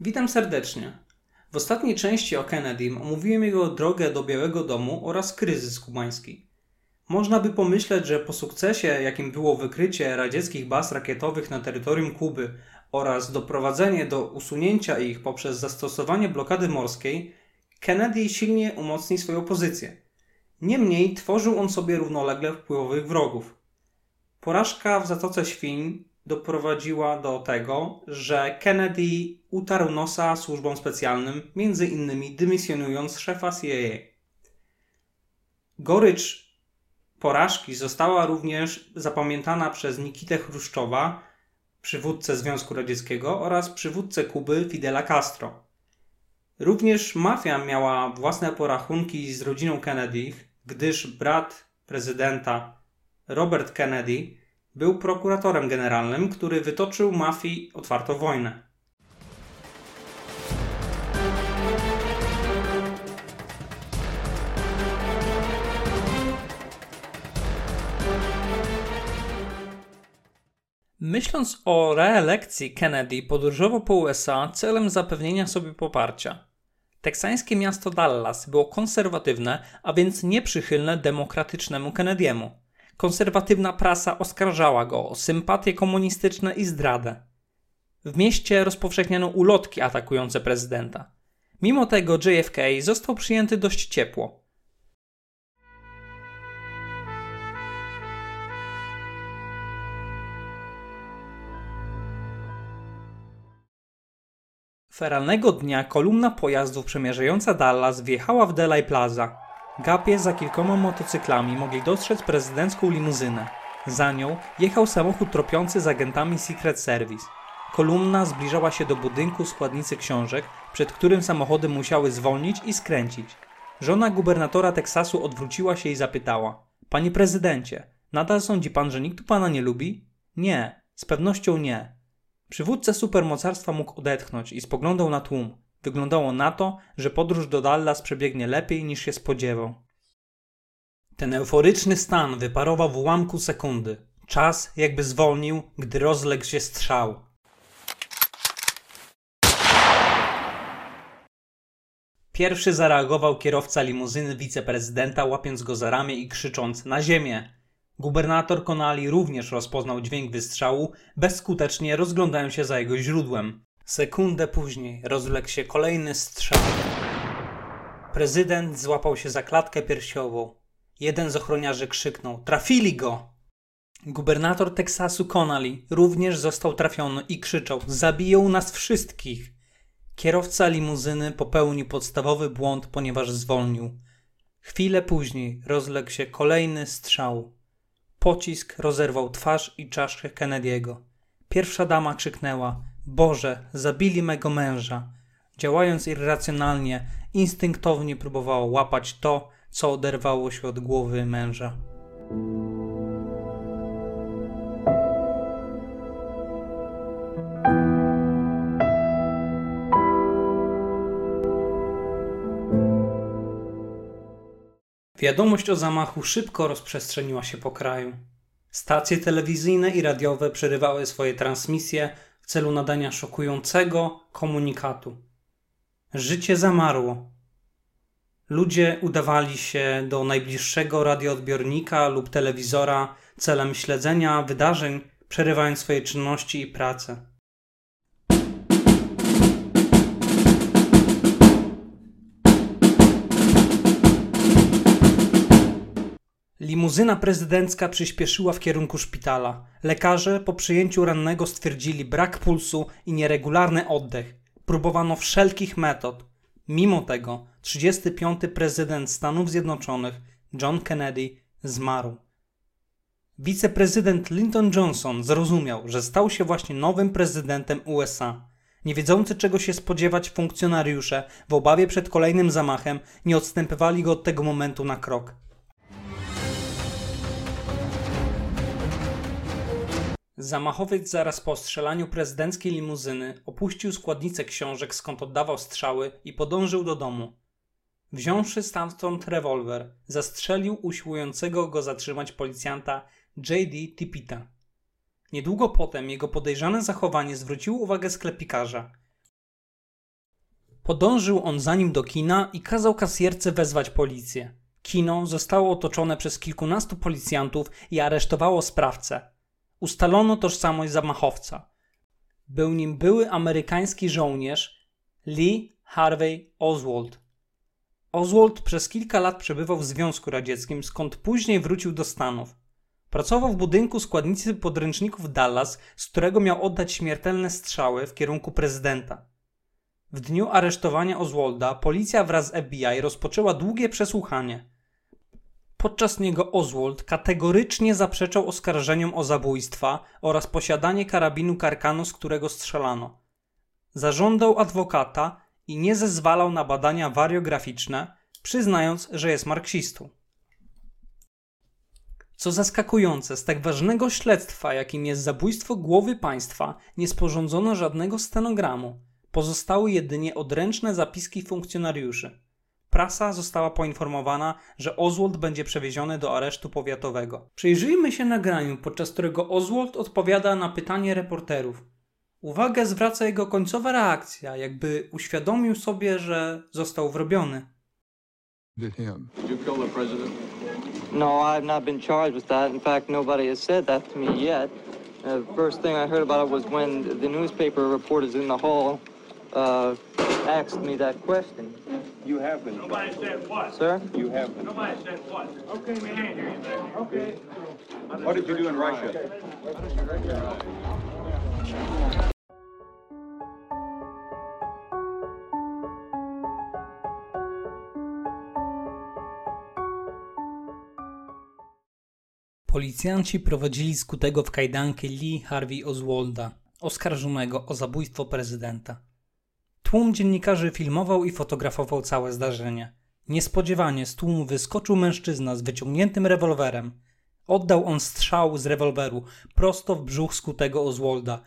Witam serdecznie. W ostatniej części o Kennedym omówiłem jego drogę do Białego Domu oraz kryzys kubański. Można by pomyśleć, że po sukcesie, jakim było wykrycie radzieckich baz rakietowych na terytorium Kuby oraz doprowadzenie do usunięcia ich poprzez zastosowanie blokady morskiej, Kennedy silnie umocni swoją pozycję. Niemniej tworzył on sobie równolegle wpływowych wrogów. Porażka w Zatoce Świń doprowadziła do tego, że Kennedy utarł nosa służbom specjalnym, między innymi dymisjonując szefa CIA. Gorycz porażki została również zapamiętana przez Nikitę Chruszczowa, przywódcę Związku Radzieckiego oraz przywódcę Kuby Fidela Castro. Również mafia miała własne porachunki z rodziną Kennedy, gdyż brat prezydenta Robert Kennedy był prokuratorem generalnym, który wytoczył mafii otwartą wojnę. Myśląc o reelekcji Kennedy, podróżował po USA celem zapewnienia sobie poparcia. Teksańskie miasto Dallas było konserwatywne, a więc nieprzychylne demokratycznemu Kennedy'emu. Konserwatywna prasa oskarżała go o sympatie komunistyczne i zdradę. W mieście rozpowszechniano ulotki atakujące prezydenta. Mimo tego JFK został przyjęty dość ciepło. Feralnego dnia kolumna pojazdów przemierzająca Dallas wjechała w Delay Plaza. Gapie za kilkoma motocyklami mogli dostrzec prezydencką limuzynę. Za nią jechał samochód tropiący z agentami Secret Service. Kolumna zbliżała się do budynku składnicy książek, przed którym samochody musiały zwolnić i skręcić. Żona gubernatora Teksasu odwróciła się i zapytała: Panie prezydencie, nadal sądzi pan, że nikt pana nie lubi? Nie, z pewnością nie. Przywódca supermocarstwa mógł odetchnąć i spoglądał na tłum. Wyglądało na to, że podróż do Dallas przebiegnie lepiej niż się spodziewał. Ten euforyczny stan wyparował w ułamku sekundy. Czas jakby zwolnił, gdy rozległ się strzał. Pierwszy zareagował kierowca limuzyny wiceprezydenta, łapiąc go za ramię i krzycząc na ziemię. Gubernator Konali również rozpoznał dźwięk wystrzału, bezskutecznie rozglądając się za jego źródłem. Sekundę później rozległ się kolejny strzał. Prezydent złapał się za klatkę piersiową. Jeden z ochroniarzy krzyknął: Trafili go! Gubernator Teksasu Connally również został trafiony i krzyczał: Zabiją nas wszystkich! Kierowca limuzyny popełnił podstawowy błąd, ponieważ zwolnił. Chwilę później rozległ się kolejny strzał. Pocisk rozerwał twarz i czaszkę Kennedy'ego. Pierwsza dama krzyknęła: Boże, zabili mego męża. Działając irracjonalnie, instynktownie próbowała łapać to, co oderwało się od głowy męża. Wiadomość o zamachu szybko rozprzestrzeniła się po kraju. Stacje telewizyjne i radiowe przerywały swoje transmisje celu nadania szokującego komunikatu. Życie zamarło. Ludzie udawali się do najbliższego radioodbiornika lub telewizora celem śledzenia wydarzeń, przerywając swoje czynności i pracę. Limuzyna prezydencka przyspieszyła w kierunku szpitala. Lekarze po przyjęciu rannego stwierdzili brak pulsu i nieregularny oddech. Próbowano wszelkich metod. Mimo tego 35. prezydent Stanów Zjednoczonych John Kennedy zmarł. Wiceprezydent Lyndon Johnson zrozumiał, że stał się właśnie nowym prezydentem USA. Nie wiedzący czego się spodziewać funkcjonariusze w obawie przed kolejnym zamachem nie odstępywali go od tego momentu na krok. Zamachowiec zaraz po strzelaniu prezydenckiej limuzyny opuścił składnicę książek, skąd oddawał strzały i podążył do domu. Wziąwszy stamtąd rewolwer, zastrzelił usiłującego go zatrzymać policjanta J.D. Tipita. Niedługo potem jego podejrzane zachowanie zwróciło uwagę sklepikarza. Podążył on za nim do kina i kazał kasjerce wezwać policję. Kino zostało otoczone przez kilkunastu policjantów i aresztowało sprawcę. Ustalono tożsamość zamachowca. Był nim były amerykański żołnierz Lee Harvey Oswald. Oswald przez kilka lat przebywał w Związku Radzieckim, skąd później wrócił do Stanów. Pracował w budynku składnicy podręczników Dallas, z którego miał oddać śmiertelne strzały w kierunku prezydenta. W dniu aresztowania Oswalda policja wraz z FBI rozpoczęła długie przesłuchanie. Podczas niego Oswald kategorycznie zaprzeczał oskarżeniom o zabójstwa oraz posiadanie karabinu Karkanu, z którego strzelano. Zażądał adwokata i nie zezwalał na badania wariograficzne, przyznając, że jest marksistą. Co zaskakujące, z tak ważnego śledztwa, jakim jest zabójstwo głowy państwa, nie sporządzono żadnego stenogramu. Pozostały jedynie odręczne zapiski funkcjonariuszy. Prasa została poinformowana, że Oswald będzie przewieziony do aresztu powiatowego. Przyjrzyjmy się nagraniu, podczas którego Oswald odpowiada na pytanie reporterów. Uwagę zwraca jego końcowa reakcja, jakby uświadomił sobie, że został wrobiony. Did him. Did you kill the president? No, I've not been charged with that. In fact, nobody has said that to me yet. Uh, first thing I heard about it was when the newspaper reporters in the hall uh, asked me that question. You have been. Nobody said what? Sir? You have been. Nobody said what? Okay, we can't hear you back. Okay. What did you do in Russia? Policjanci prowadzili skutego w kajdanki Lee Harvey Oswalda, oskarżonego o zabójstwo prezydenta. Tłum dziennikarzy filmował i fotografował całe zdarzenie. Niespodziewanie z tłumu wyskoczył mężczyzna z wyciągniętym rewolwerem. Oddał on strzał z rewolweru prosto w brzuch skutego Oswalda.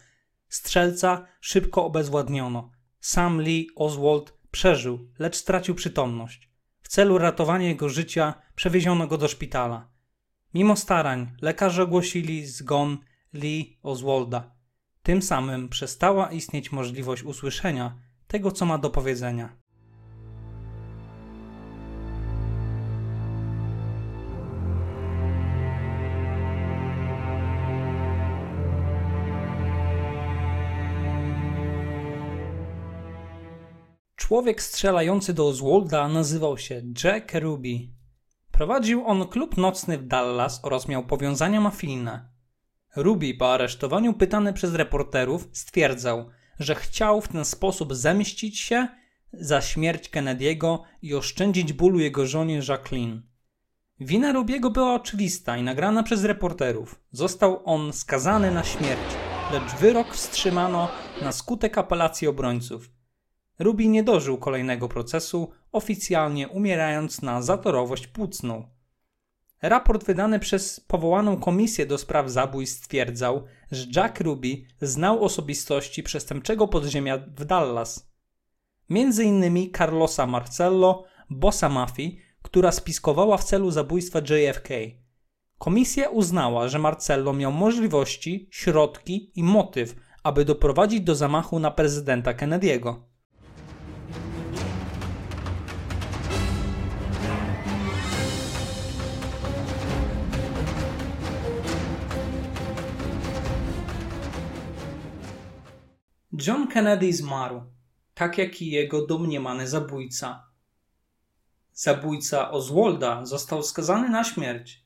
Strzelca szybko obezwładniono. Sam Lee Oswald przeżył, lecz stracił przytomność. W celu ratowania jego życia przewieziono go do szpitala. Mimo starań lekarze ogłosili zgon Lee Oswalda. Tym samym przestała istnieć możliwość usłyszenia tego, co ma do powiedzenia. Człowiek strzelający do Oswalda nazywał się Jack Ruby. Prowadził on klub nocny w Dallas oraz miał powiązania mafijne. Ruby po aresztowaniu pytany przez reporterów stwierdzał, że chciał w ten sposób zemścić się za śmierć Kennedy'ego i oszczędzić bólu jego żonie Jacqueline. Wina Rubiego była oczywista i nagrana przez reporterów. Został on skazany na śmierć, lecz wyrok wstrzymano na skutek apelacji obrońców. Ruby nie dożył kolejnego procesu, oficjalnie umierając na zatorowość płucną. Raport wydany przez powołaną komisję do spraw zabójstw stwierdzał, że Jack Ruby znał osobistości przestępczego podziemia w Dallas. Między innymi Carlosa Marcello, bossa mafii, która spiskowała w celu zabójstwa JFK. Komisja uznała, że Marcello miał możliwości, środki i motyw, aby doprowadzić do zamachu na prezydenta Kennedy'ego. John Kennedy zmarł, tak jak i jego domniemany zabójca. Zabójca Oswalda został skazany na śmierć.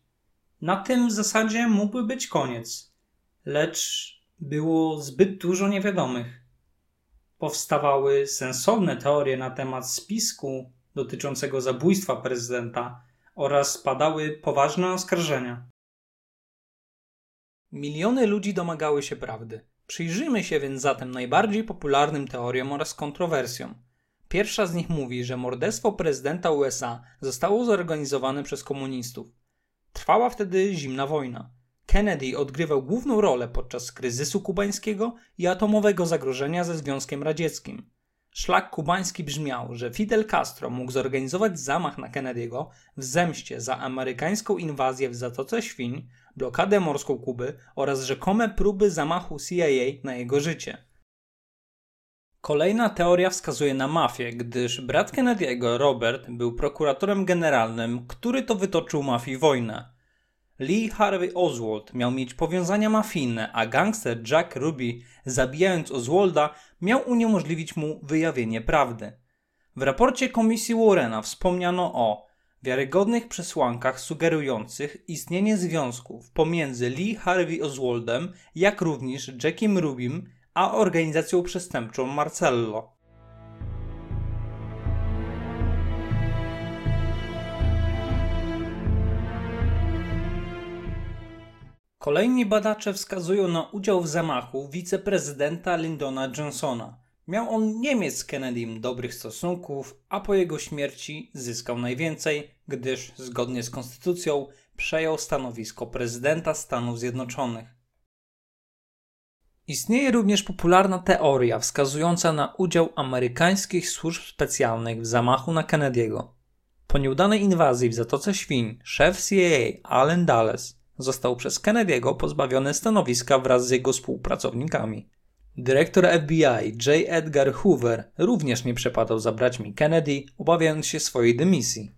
Na tym w zasadzie mógłby być koniec, lecz było zbyt dużo niewiadomych. Powstawały sensowne teorie na temat spisku dotyczącego zabójstwa prezydenta oraz padały poważne oskarżenia. Miliony ludzi domagały się prawdy. Przyjrzyjmy się więc zatem najbardziej popularnym teoriom oraz kontrowersjom. Pierwsza z nich mówi, że morderstwo prezydenta USA zostało zorganizowane przez komunistów. Trwała wtedy zimna wojna. Kennedy odgrywał główną rolę podczas kryzysu kubańskiego i atomowego zagrożenia ze Związkiem Radzieckim. Szlak kubański brzmiał, że Fidel Castro mógł zorganizować zamach na Kennedy'ego w zemście za amerykańską inwazję w Zatoce Świń, blokadę morską Kuby oraz rzekome próby zamachu CIA na jego życie. Kolejna teoria wskazuje na mafię, gdyż brat Kennedy'ego, Robert, był prokuratorem generalnym, który to wytoczył mafii wojnę. Lee Harvey Oswald miał mieć powiązania mafijne, a gangster Jack Ruby, zabijając Oswalda, miał uniemożliwić mu wyjawienie prawdy. W raporcie komisji Warrena wspomniano o wiarygodnych przesłankach sugerujących istnienie związków pomiędzy Lee Harvey Oswaldem, jak również Jackiem Rubim, a organizacją przestępczą Marcello. Kolejni badacze wskazują na udział w zamachu wiceprezydenta Lyndona Johnsona. Miał on nie z Kennedym dobrych stosunków, a po jego śmierci zyskał najwięcej, gdyż zgodnie z konstytucją przejął stanowisko prezydenta Stanów Zjednoczonych. Istnieje również popularna teoria wskazująca na udział amerykańskich służb specjalnych w zamachu na Kennedy'ego. Po nieudanej inwazji w Zatoce Świń szef CIA Allen Dulles został przez Kennedy'ego pozbawiony stanowiska wraz z jego współpracownikami. Dyrektor FBI J. Edgar Hoover również nie przepadał za braćmi Kennedy, obawiając się swojej dymisji.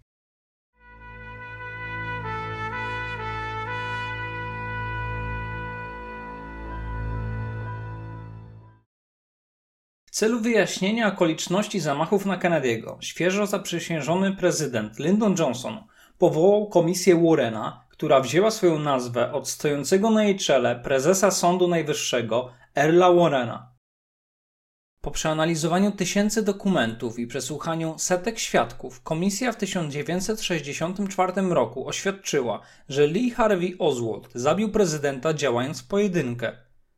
W celu wyjaśnienia okoliczności zamachów na Kennedy'ego, świeżo zaprzysiężony prezydent Lyndon Johnson powołał komisję Warrena, która wzięła swoją nazwę od stojącego na jej czele prezesa Sądu Najwyższego Erla Warrena. Po przeanalizowaniu tysięcy dokumentów i przesłuchaniu setek świadków, komisja w 1964 roku oświadczyła, że Lee Harvey Oswald zabił prezydenta działając w pojedynkę.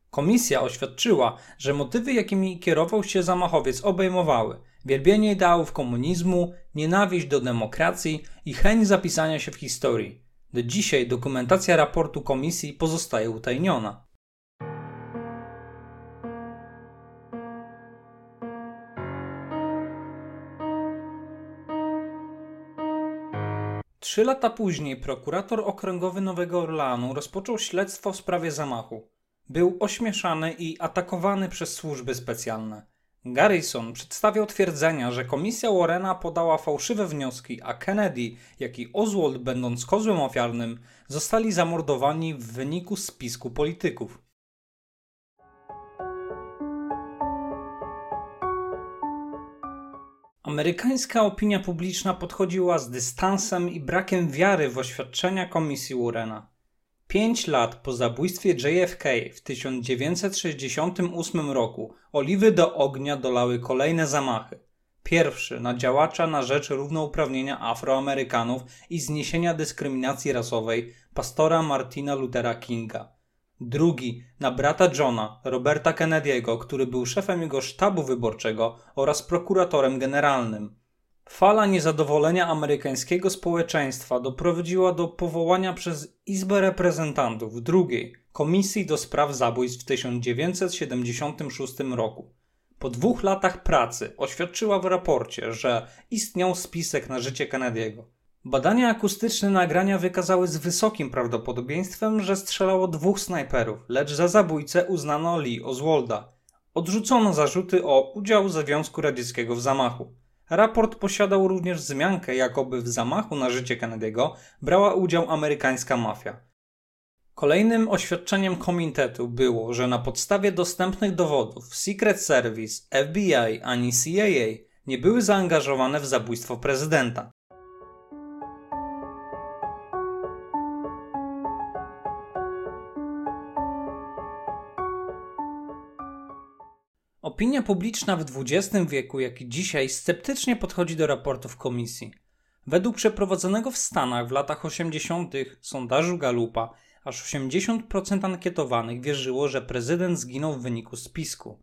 Komisja oświadczyła, że motywy, jakimi kierował się zamachowiec, obejmowały wielbienie ideałów komunizmu, nienawiść do demokracji i chęć zapisania się w historii. Do dzisiaj dokumentacja raportu komisji pozostaje utajniona. Trzy lata później prokurator okręgowy Nowego Orleanu rozpoczął śledztwo w sprawie zamachu. Był ośmieszany i atakowany przez służby specjalne. Garrison przedstawiał twierdzenia, że komisja Warrena podała fałszywe wnioski, a Kennedy, jak i Oswald, będąc kozłem ofiarnym, zostali zamordowani w wyniku spisku polityków. Amerykańska opinia publiczna podchodziła z dystansem i brakiem wiary w oświadczenia komisji Warrena. Pięć lat po zabójstwie JFK w 1968 roku oliwy do ognia dolały kolejne zamachy. Pierwszy na działacza na rzecz równouprawnienia Afroamerykanów i zniesienia dyskryminacji rasowej pastora Martina Luthera Kinga. Drugi na brata Johna, Roberta Kennedy'ego, który był szefem jego sztabu wyborczego oraz prokuratorem generalnym. Fala niezadowolenia amerykańskiego społeczeństwa doprowadziła do powołania przez Izbę Reprezentantów drugiej Komisji do Spraw Zabójstw w 1976 roku. Po dwóch latach pracy oświadczyła w raporcie, że istniał spisek na życie Kennedy'ego. Badania akustyczne nagrania wykazały z wysokim prawdopodobieństwem, że strzelało dwóch snajperów, lecz za zabójcę uznano Lee Oswalda. Odrzucono zarzuty o udział Związku Radzieckiego w zamachu. Raport posiadał również wzmiankę, jakoby w zamachu na życie Kennedy'ego brała udział amerykańska mafia. Kolejnym oświadczeniem komitetu było, że na podstawie dostępnych dowodów Secret Service, FBI ani CIA nie były zaangażowane w zabójstwo prezydenta. Opinia publiczna w XX wieku, jak i dzisiaj, sceptycznie podchodzi do raportów komisji. Według przeprowadzonego w Stanach w latach 80. sondażu Galupa, aż 80% ankietowanych wierzyło, że prezydent zginął w wyniku spisku.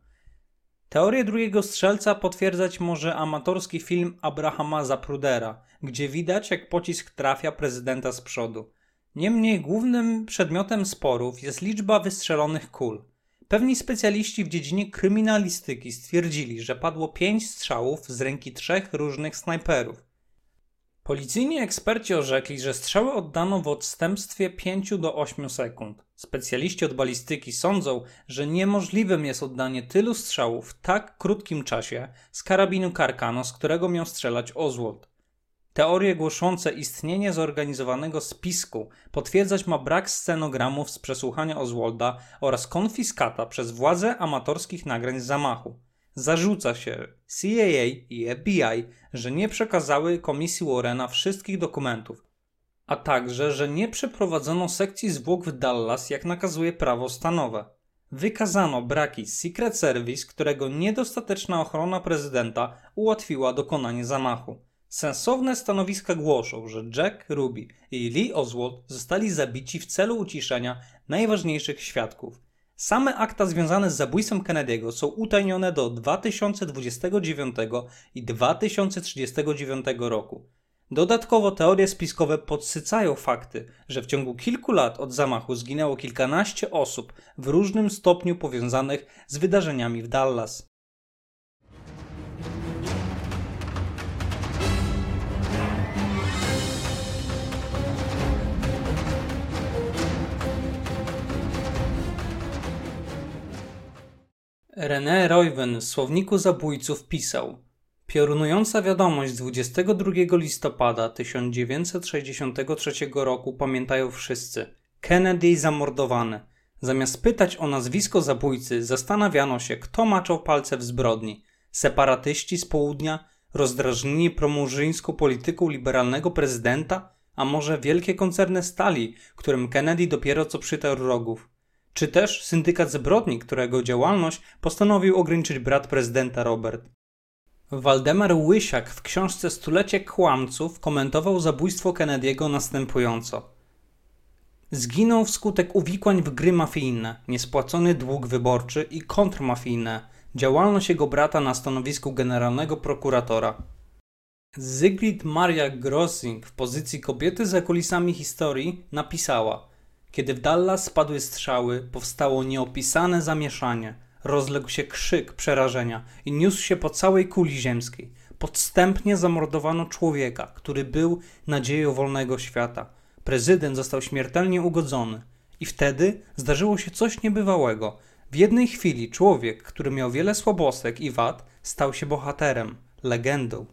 Teorię drugiego strzelca potwierdzać może amatorski film Abrahama Zaprudera, gdzie widać jak pocisk trafia prezydenta z przodu. Niemniej głównym przedmiotem sporów jest liczba wystrzelonych kul – Pewni specjaliści w dziedzinie kryminalistyki stwierdzili, że padło pięć strzałów z ręki trzech różnych snajperów. Policyjni eksperci orzekli, że strzały oddano w odstępstwie 5 do 8 sekund. Specjaliści od balistyki sądzą, że niemożliwym jest oddanie tylu strzałów w tak krótkim czasie z karabinu Karkano, z którego miał strzelać Oswald. Teorie głoszące istnienie zorganizowanego spisku potwierdzać ma brak scenogramów z przesłuchania Oswalda oraz konfiskata przez władze amatorskich nagrań z zamachu. Zarzuca się CIA i FBI, że nie przekazały komisji Warrena wszystkich dokumentów, a także, że nie przeprowadzono sekcji zwłok w Dallas, jak nakazuje prawo stanowe. Wykazano braki Secret Service, którego niedostateczna ochrona prezydenta ułatwiła dokonanie zamachu. Sensowne stanowiska głoszą, że Jack Ruby i Lee Oswald zostali zabici w celu uciszenia najważniejszych świadków. Same akta związane z zabójstwem Kennedy'ego są utajnione do 2029 i 2039 roku. Dodatkowo teorie spiskowe podsycają fakty, że w ciągu kilku lat od zamachu zginęło kilkanaście osób w różnym stopniu powiązanych z wydarzeniami w Dallas. René Royven w słowniku zabójców pisał Piorunująca wiadomość z 22 listopada 1963 roku pamiętają wszyscy. Kennedy zamordowany. Zamiast pytać o nazwisko zabójcy, zastanawiano się, kto maczał palce w zbrodni. Separatyści z południa, rozdrażnieni promurzyńską polityką liberalnego prezydenta, a może wielkie koncerny stali, którym Kennedy dopiero co przytarł rogów. Czy też syndykat zbrodni, którego działalność postanowił ograniczyć brat prezydenta Robert. Waldemar Łysiak w książce Stulecie Kłamców komentował zabójstwo Kennedy'ego następująco. Zginął wskutek uwikłań w gry mafijne, niespłacony dług wyborczy i kontrmafijne, działalność jego brata na stanowisku generalnego prokuratora. Zygrid Maria Grossing w pozycji kobiety za kulisami historii napisała Kiedy w Dallas spadły strzały, powstało nieopisane zamieszanie – rozległ się krzyk przerażenia i niósł się po całej kuli ziemskiej. Podstępnie zamordowano człowieka, który był nadzieją wolnego świata. Prezydent został śmiertelnie ugodzony. I wtedy zdarzyło się coś niebywałego. W jednej chwili człowiek, który miał wiele słabostek i wad, stał się bohaterem, legendą.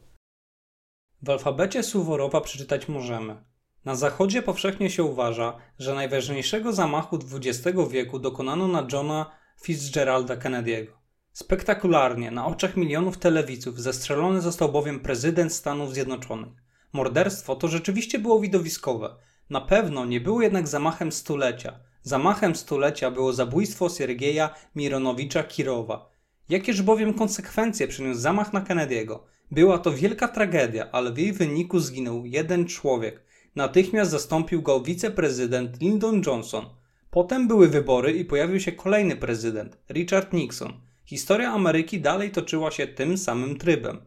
W alfabecie Suworowa przeczytać możemy. Na zachodzie powszechnie się uważa, że najważniejszego zamachu XX wieku dokonano na Johna Fitzgeralda Kennedy'ego. Spektakularnie, na oczach milionów telewidzów, zestrzelony został bowiem prezydent Stanów Zjednoczonych. Morderstwo to rzeczywiście było widowiskowe. Na pewno nie było jednak zamachem stulecia. Zamachem stulecia było zabójstwo Siergieja Mironowicza Kirowa. Jakież bowiem konsekwencje przyniósł zamach na Kennedy'ego? Była to wielka tragedia, ale w jej wyniku zginął jeden człowiek. Natychmiast zastąpił go wiceprezydent Lyndon Johnson – Potem były wybory i pojawił się kolejny prezydent, Richard Nixon. Historia Ameryki dalej toczyła się tym samym trybem.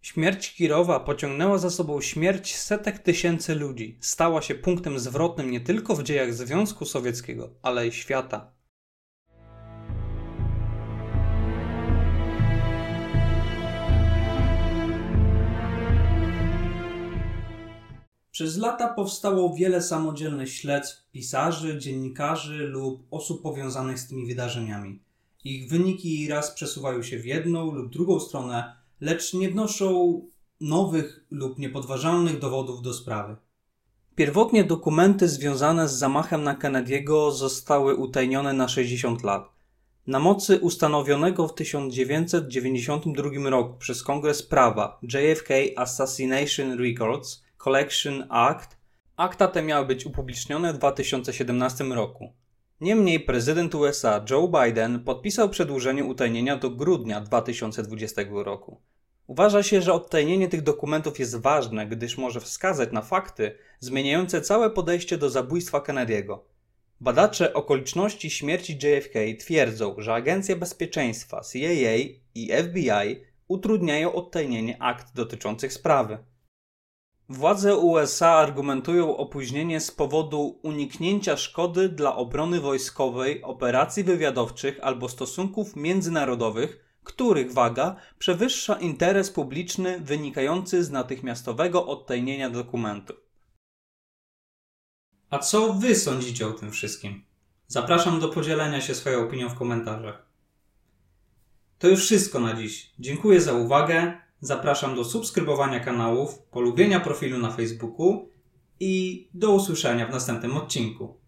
Śmierć Kirowa pociągnęła za sobą śmierć setek tysięcy ludzi. Stała się punktem zwrotnym nie tylko w dziejach Związku Sowieckiego, ale i świata. Przez lata powstało wiele samodzielnych śledztw pisarzy, dziennikarzy lub osób powiązanych z tymi wydarzeniami. Ich wyniki raz przesuwają się w jedną lub drugą stronę, lecz nie wnoszą nowych lub niepodważalnych dowodów do sprawy. Pierwotnie dokumenty związane z zamachem na Kennedy'ego zostały utajnione na 60 lat. Na mocy ustanowionego w 1992 roku przez Kongres Prawa JFK Assassination Records Collection Act, akta te miały być upublicznione w 2017 roku. Niemniej prezydent USA Joe Biden podpisał przedłużenie utajnienia do grudnia 2020 roku. Uważa się, że odtajnienie tych dokumentów jest ważne, gdyż może wskazać na fakty zmieniające całe podejście do zabójstwa Kennedy'ego. Badacze okoliczności śmierci JFK twierdzą, że Agencja Bezpieczeństwa CIA i FBI utrudniają odtajnienie akt dotyczących sprawy. Władze USA argumentują opóźnienie z powodu uniknięcia szkody dla obrony wojskowej, operacji wywiadowczych albo stosunków międzynarodowych, których waga przewyższa interes publiczny wynikający z natychmiastowego odtajnienia dokumentu. A co wy sądzicie o tym wszystkim? Zapraszam do podzielenia się swoją opinią w komentarzach. To już wszystko na dziś. Dziękuję za uwagę. Zapraszam do subskrybowania kanałów, polubienia profilu na Facebooku i do usłyszenia w następnym odcinku.